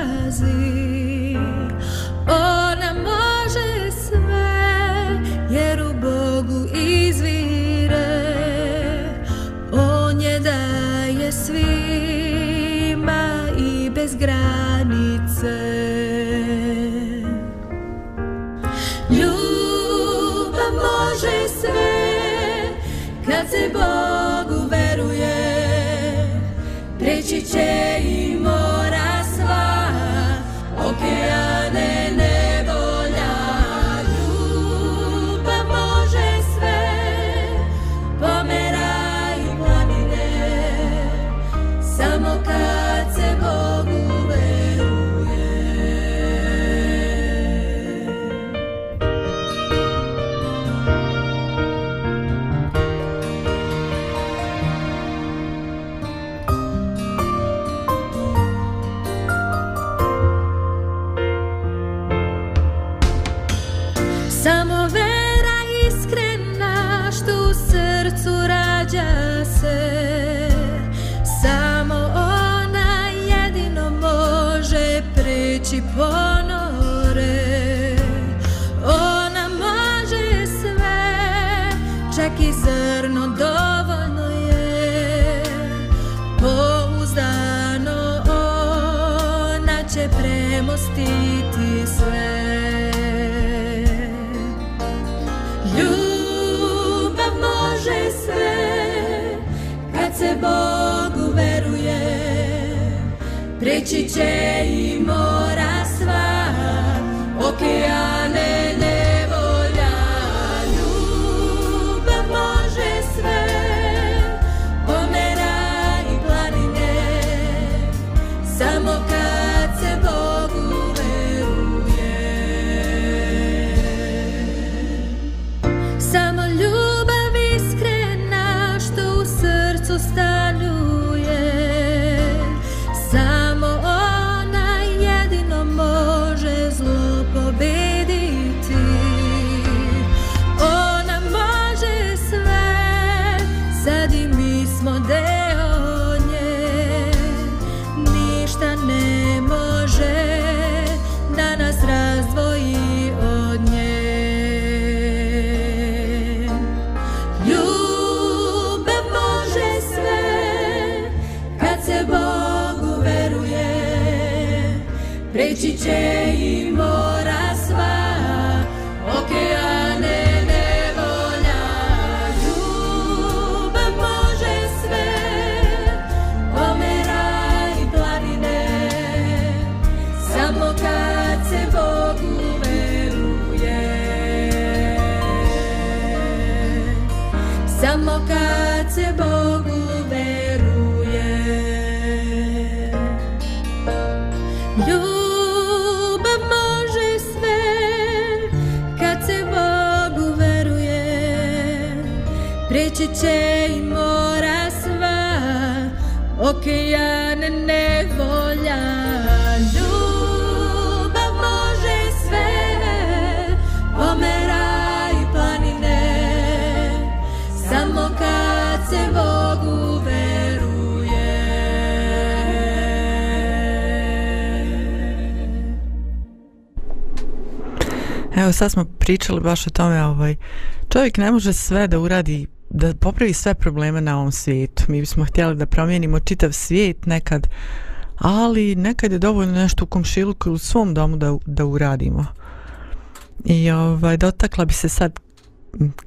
Evo sad smo pričali baš o tome, ovaj, čovjek ne može sve da uradi, da popravi sve probleme na ovom svijetu. Mi bismo htjeli da promijenimo čitav svijet nekad, ali nekad je dovoljno nešto u komšiluku ili u svom domu da, da uradimo. I ovaj, dotakla bi se sad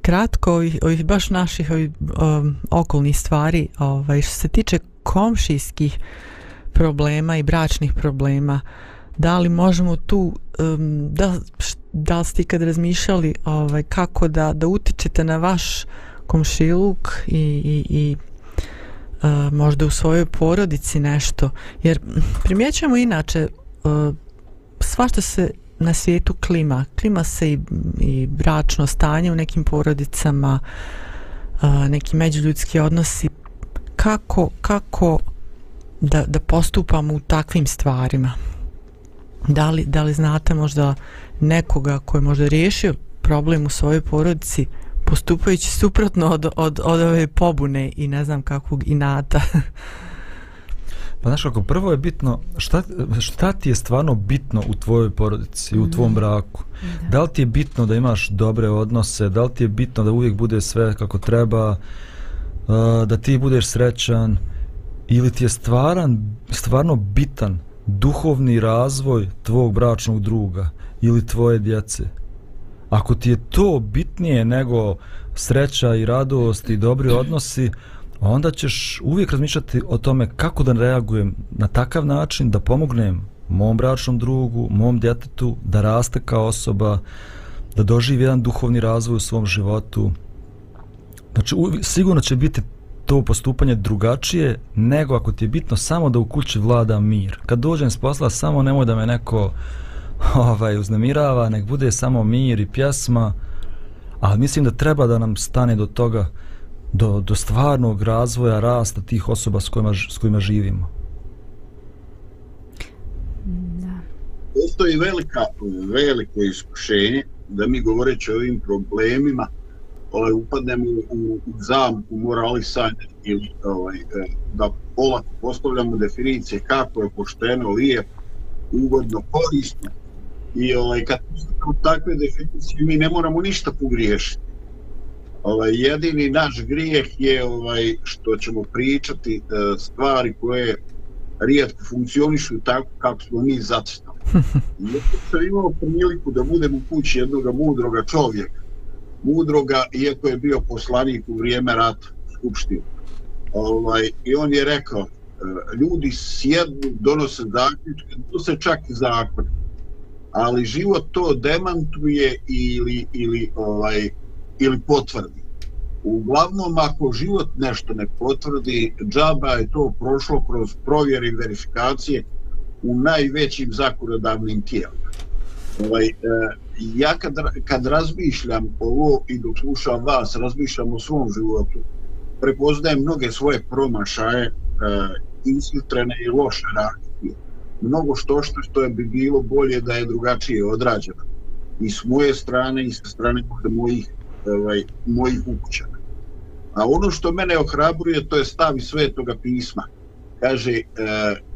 kratko ovih, ovih baš naših ovih, um, okolnih stvari ovaj, što se tiče komšijskih problema i bračnih problema da li možemo tu um, da, da li ste ikad razmišljali ovaj, kako da, da utičete na vaš komšiluk i, i, i uh, možda u svojoj porodici nešto? Jer primjećujemo inače uh, svašta se na svijetu klima. Klima se i, i bračno stanje u nekim porodicama uh, neki međuljudski odnosi. Kako, kako da, da postupamo u takvim stvarima? Da li, da li znate možda nekoga ko je možda riješio problem u svojoj porodici postupajući suprotno od, od, od ove pobune i ne znam kakvog inata? Pa znaš kako, prvo je bitno šta, šta ti je stvarno bitno u tvojoj porodici, u tvom braku. Da li ti je bitno da imaš dobre odnose, da li ti je bitno da uvijek bude sve kako treba, uh, da ti budeš srećan, ili ti je stvaran, stvarno bitan duhovni razvoj tvog bračnog druga ili tvoje djece. Ako ti je to bitnije nego sreća i radost i dobri odnosi, onda ćeš uvijek razmišljati o tome kako da reagujem na takav način da pomognem mom bračnom drugu, mom djetetu da raste kao osoba, da doživi jedan duhovni razvoj u svom životu. Znači, uvijek, sigurno će biti to postupanje drugačije nego ako ti je bitno samo da u kući vlada mir. Kad dođem s posla, samo nemoj da me neko ovaj, uznemirava, nek bude samo mir i pjesma, ali mislim da treba da nam stane do toga, do, do stvarnog razvoja, rasta tih osoba s kojima, s kojima živimo. postoji velika, veliko iskušenje da mi govoreći o ovim problemima ovaj, upadnemo u, u, zamku moralisanja ili ovaj, e, da polako postavljamo definicije kako je pošteno, lijepo, ugodno, korisno. I ovaj, kad postavljamo takve definicije mi ne moramo ništa pogriješiti. Ovaj, jedini naš grijeh je ovaj što ćemo pričati e, stvari koje rijetko funkcionišu tako kako smo mi zacrtali. I jednom sam imao priliku da budem u kući jednog mudroga čovjeka, mudroga, iako je bio poslanik u vrijeme rata u Skupštinu. Ovaj, I on je rekao, e, ljudi sjednu, donose zaključke, to se čak i zakon. Ali život to demantuje ili, ili, ovaj, ili potvrdi. Uglavnom, ako život nešto ne potvrdi, džaba je to prošlo kroz provjere i verifikacije u najvećim zakonodavnim tijelima. Ovaj, e, ja kad, kad razmišljam ovo i dok slušam vas, razmišljam o svom životu, prepoznajem mnoge svoje promašaje, e, isfiltrene i loše reakcije. Mnogo što što što je bi bilo bolje da je drugačije odrađeno. I s moje strane i sa strane mojih, ovaj, mojih ukućana. A ono što mene ohrabruje to je stavi svetoga pisma. Kaže, e,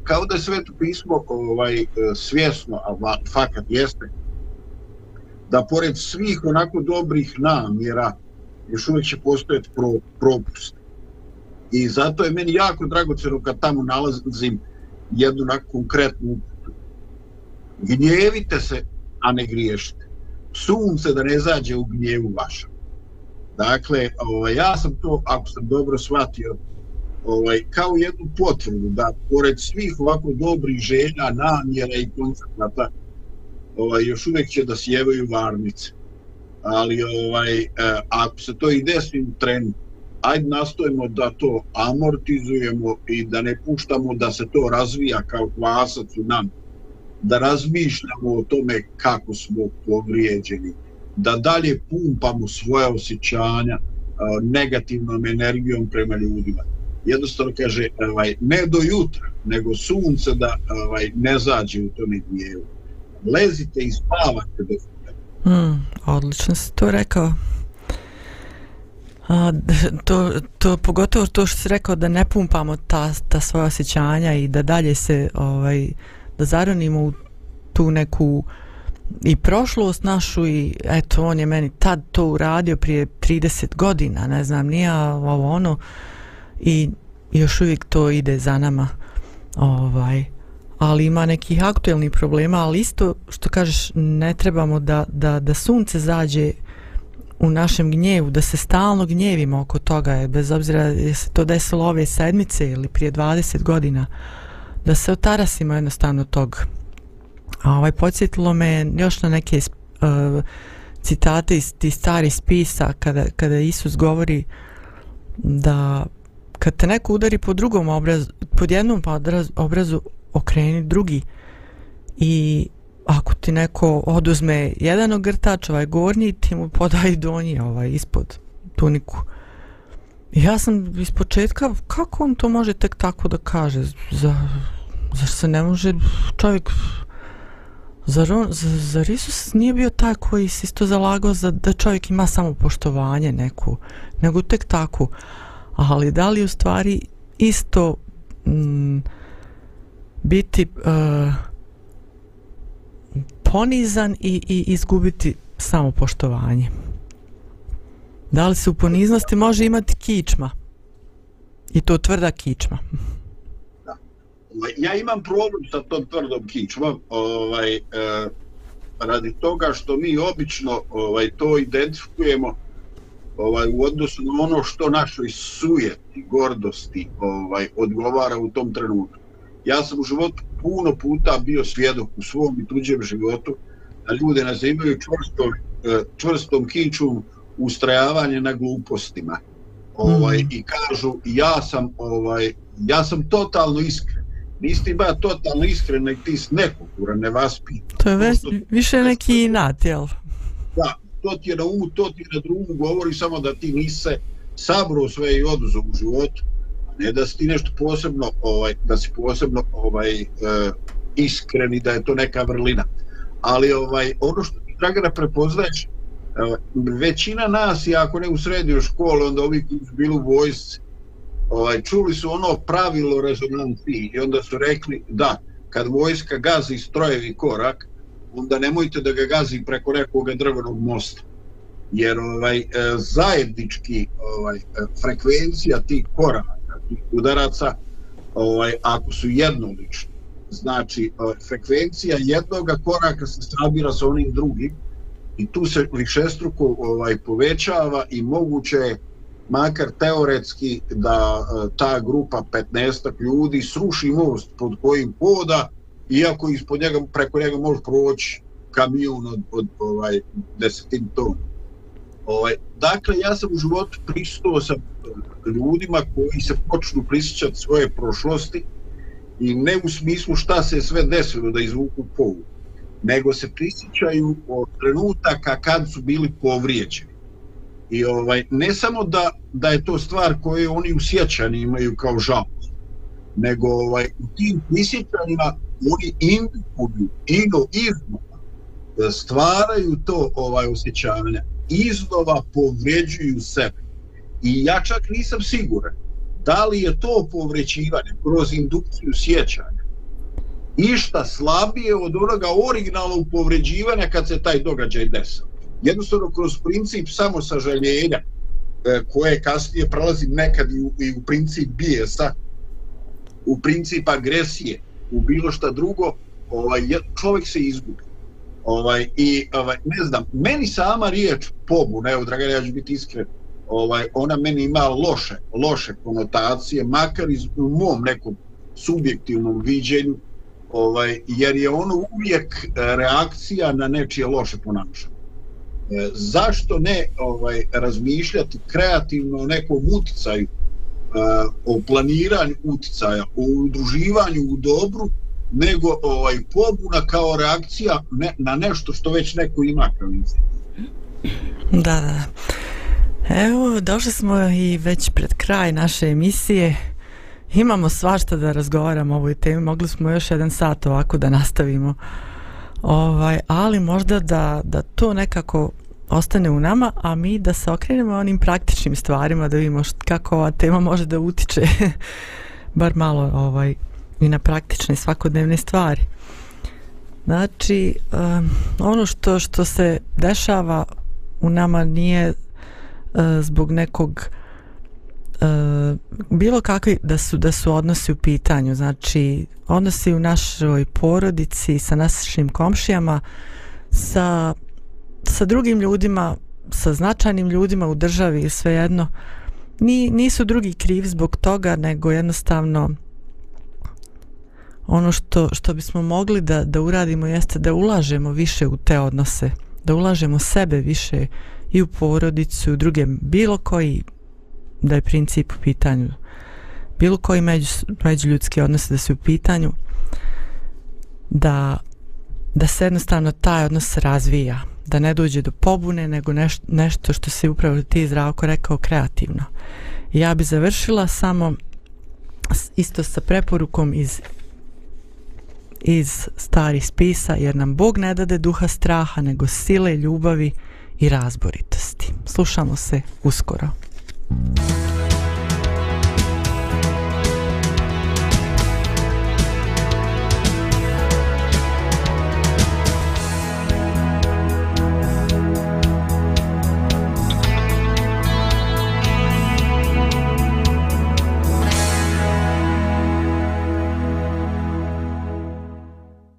kao da je sveto pismo ovaj, e, svjesno, a fakat jeste, da pored svih onako dobrih namjera još uvijek će postojati pro, propust. I zato je meni jako dragoceno kad tamo nalazim jednu onako konkretnu uputu. Gnjevite se, a ne griješite. Sunce da ne zađe u gnjevu vašem. Dakle, ovaj, ja sam to, ako sam dobro shvatio, ovaj, kao jednu potvrdu da pored svih ovako dobrih želja, namjera i koncepta, ovaj, još uvijek će da sjevaju varnice. Ali ovaj, eh, ako se to i desi u trenu, ajde nastojimo da to amortizujemo i da ne puštamo da se to razvija kao kvasac u nam. Da razmišljamo o tome kako smo povrijeđeni. Da dalje pumpamo svoje osjećanja eh, negativnom energijom prema ljudima. Jednostavno kaže, ovaj, ne do jutra, nego sunce da ovaj, ne zađe u tome dijelu. lezite i spavate do Mm, odlično si to rekao. A, to, to, pogotovo to što si rekao da ne pumpamo ta, ta svoja osjećanja i da dalje se ovaj, da zaronimo u tu neku i prošlost našu i eto on je meni tad to uradio prije 30 godina ne znam nija ovo ono i još uvijek to ide za nama ovaj ali ima nekih aktuelnih problema, ali isto što kažeš, ne trebamo da, da, da sunce zađe u našem gnjevu, da se stalno gnjevimo oko toga, bez obzira je se to desilo ove sedmice ili prije 20 godina, da se otarasimo jednostavno tog. A ovaj podsjetilo me još na neke uh, citate iz tih starih spisa kada, kada Isus govori da kad te neko udari po drugom obrazu, pod jednom podraz, obrazu okreni drugi i ako ti neko oduzme jedan ogrtač, ovaj gornji, ti mu podaj donji ovaj ispod tuniku. I ja sam iz početka, kako on to može tek tako da kaže? Za, zar se ne može čovjek... Zar, on, zar Isus nije bio taj koji se isto zalagao za da čovjek ima samo poštovanje neku, nego tek tako. Ali da li u stvari isto... m, biti e, ponizan i, i izgubiti samopoštovanje. Da li se u poniznosti može imati kičma? I to tvrda kičma. Da. Ovaj, ja imam problem sa tom tvrdom kičmom ovaj, eh, radi toga što mi obično ovaj, to identifikujemo ovaj, u odnosu na ono što našoj sujeti, gordosti ovaj, odgovara u tom trenutku ja sam u životu puno puta bio svjedok u svom i tuđem životu da ljude nazivaju čvrstom, e, čvrstom kičom ustrajavanje na glupostima. Ovaj, mm. I kažu, ja sam, ovaj, ja sam totalno iskren. Nisi ti ba totalno iskren, nek ti si nekulturan, nevaspit. To je već, više neki inat, jel? To ti je na u, to ti je na drugu, govori samo da ti nisi se sabro sve i oduzo u životu ne da si ti nešto posebno ovaj da si posebno ovaj e, iskren i da je to neka vrlina. Ali ovaj ono što ti Dragana prepoznaješ e, većina nas i ako ne u srednjoj školi onda ovi koji su bili u vojsci ovaj, čuli su ono pravilo rezonanci i onda su rekli da kad vojska gazi strojevi korak onda nemojte da ga gazi preko nekog drvenog mosta jer ovaj e, zajednički ovaj e, frekvencija tih koraka tih udaraca ovaj, ako su jednolični. Znači, ovaj, frekvencija jednog koraka se sabira sa onim drugim i tu se višestruko ovaj, povećava i moguće je makar teoretski da ta grupa 15 ljudi sruši most pod kojim poda iako ispod njega, preko njega može proći kamion od, od ovaj, desetin tona. Ovaj, dakle, ja sam u životu pristao sa eh, ljudima koji se počnu prisjećati svoje prošlosti i ne u smislu šta se sve desilo da izvuku povu, nego se prisjećaju od trenutaka kad su bili povrijeđeni. I ovaj, ne samo da, da je to stvar koju oni u sjećanju imaju kao žal, nego ovaj, u tim prisjećanjima oni indukuju ino iznova e, stvaraju to ovaj osjećanja iznova povređuju sebe. I ja čak nisam siguran da li je to povređivanje kroz indukciju sjećanja išta slabije od onoga originalnog povređivanja kad se taj događaj desao. Jednostavno kroz princip samosažaljenja e, koje kasnije prelazi nekad i u, i u princip bijesa u princip agresije u bilo šta drugo ovaj čovjek se izgubi. Ovaj i ovaj ne znam meni sama riječ pobuna evo draga ja ću biti iskren ovaj ona meni ima loše loše konotacije makar iz u mom nekom subjektivnom viđenju ovaj jer je ono uvijek reakcija na nečije loše ponašanje. E, zašto ne ovaj razmišljati kreativno o nekom uticaju o planiranju uticaja, o udruživanju u dobru, nego ovaj pobuna kao reakcija ne, na nešto što već neko ima kao Da, da. Evo, došli smo i već pred kraj naše emisije. Imamo svašta da razgovaramo o ovoj temi. Mogli smo još jedan sat ovako da nastavimo. Ovaj, ali možda da, da to nekako ostane u nama, a mi da se okrenemo onim praktičnim stvarima, da vidimo št, kako ova tema može da utiče bar malo ovaj, i na praktične svakodnevne stvari. Znači, um, ono što što se dešava u nama nije uh, zbog nekog uh, bilo kakvi da su da su odnosi u pitanju, znači odnosi u našoj porodici sa našim komšijama sa sa drugim ljudima, sa značajnim ljudima u državi, svejedno, ni, nisu drugi kriv zbog toga, nego jednostavno ono što, što bismo mogli da, da uradimo jeste da ulažemo više u te odnose, da ulažemo sebe više i u porodicu, u druge, bilo koji, da je princip u pitanju, bilo koji među, međuljudski odnose da su u pitanju, da, da se jednostavno taj odnos razvija, da ne dođe do pobune, nego neš, nešto što se upravo ti zdravko rekao kreativno. Ja bi završila samo isto sa preporukom iz iz starih spisa, jer nam Bog ne dade duha straha, nego sile, ljubavi i razboritosti. Slušamo se uskoro.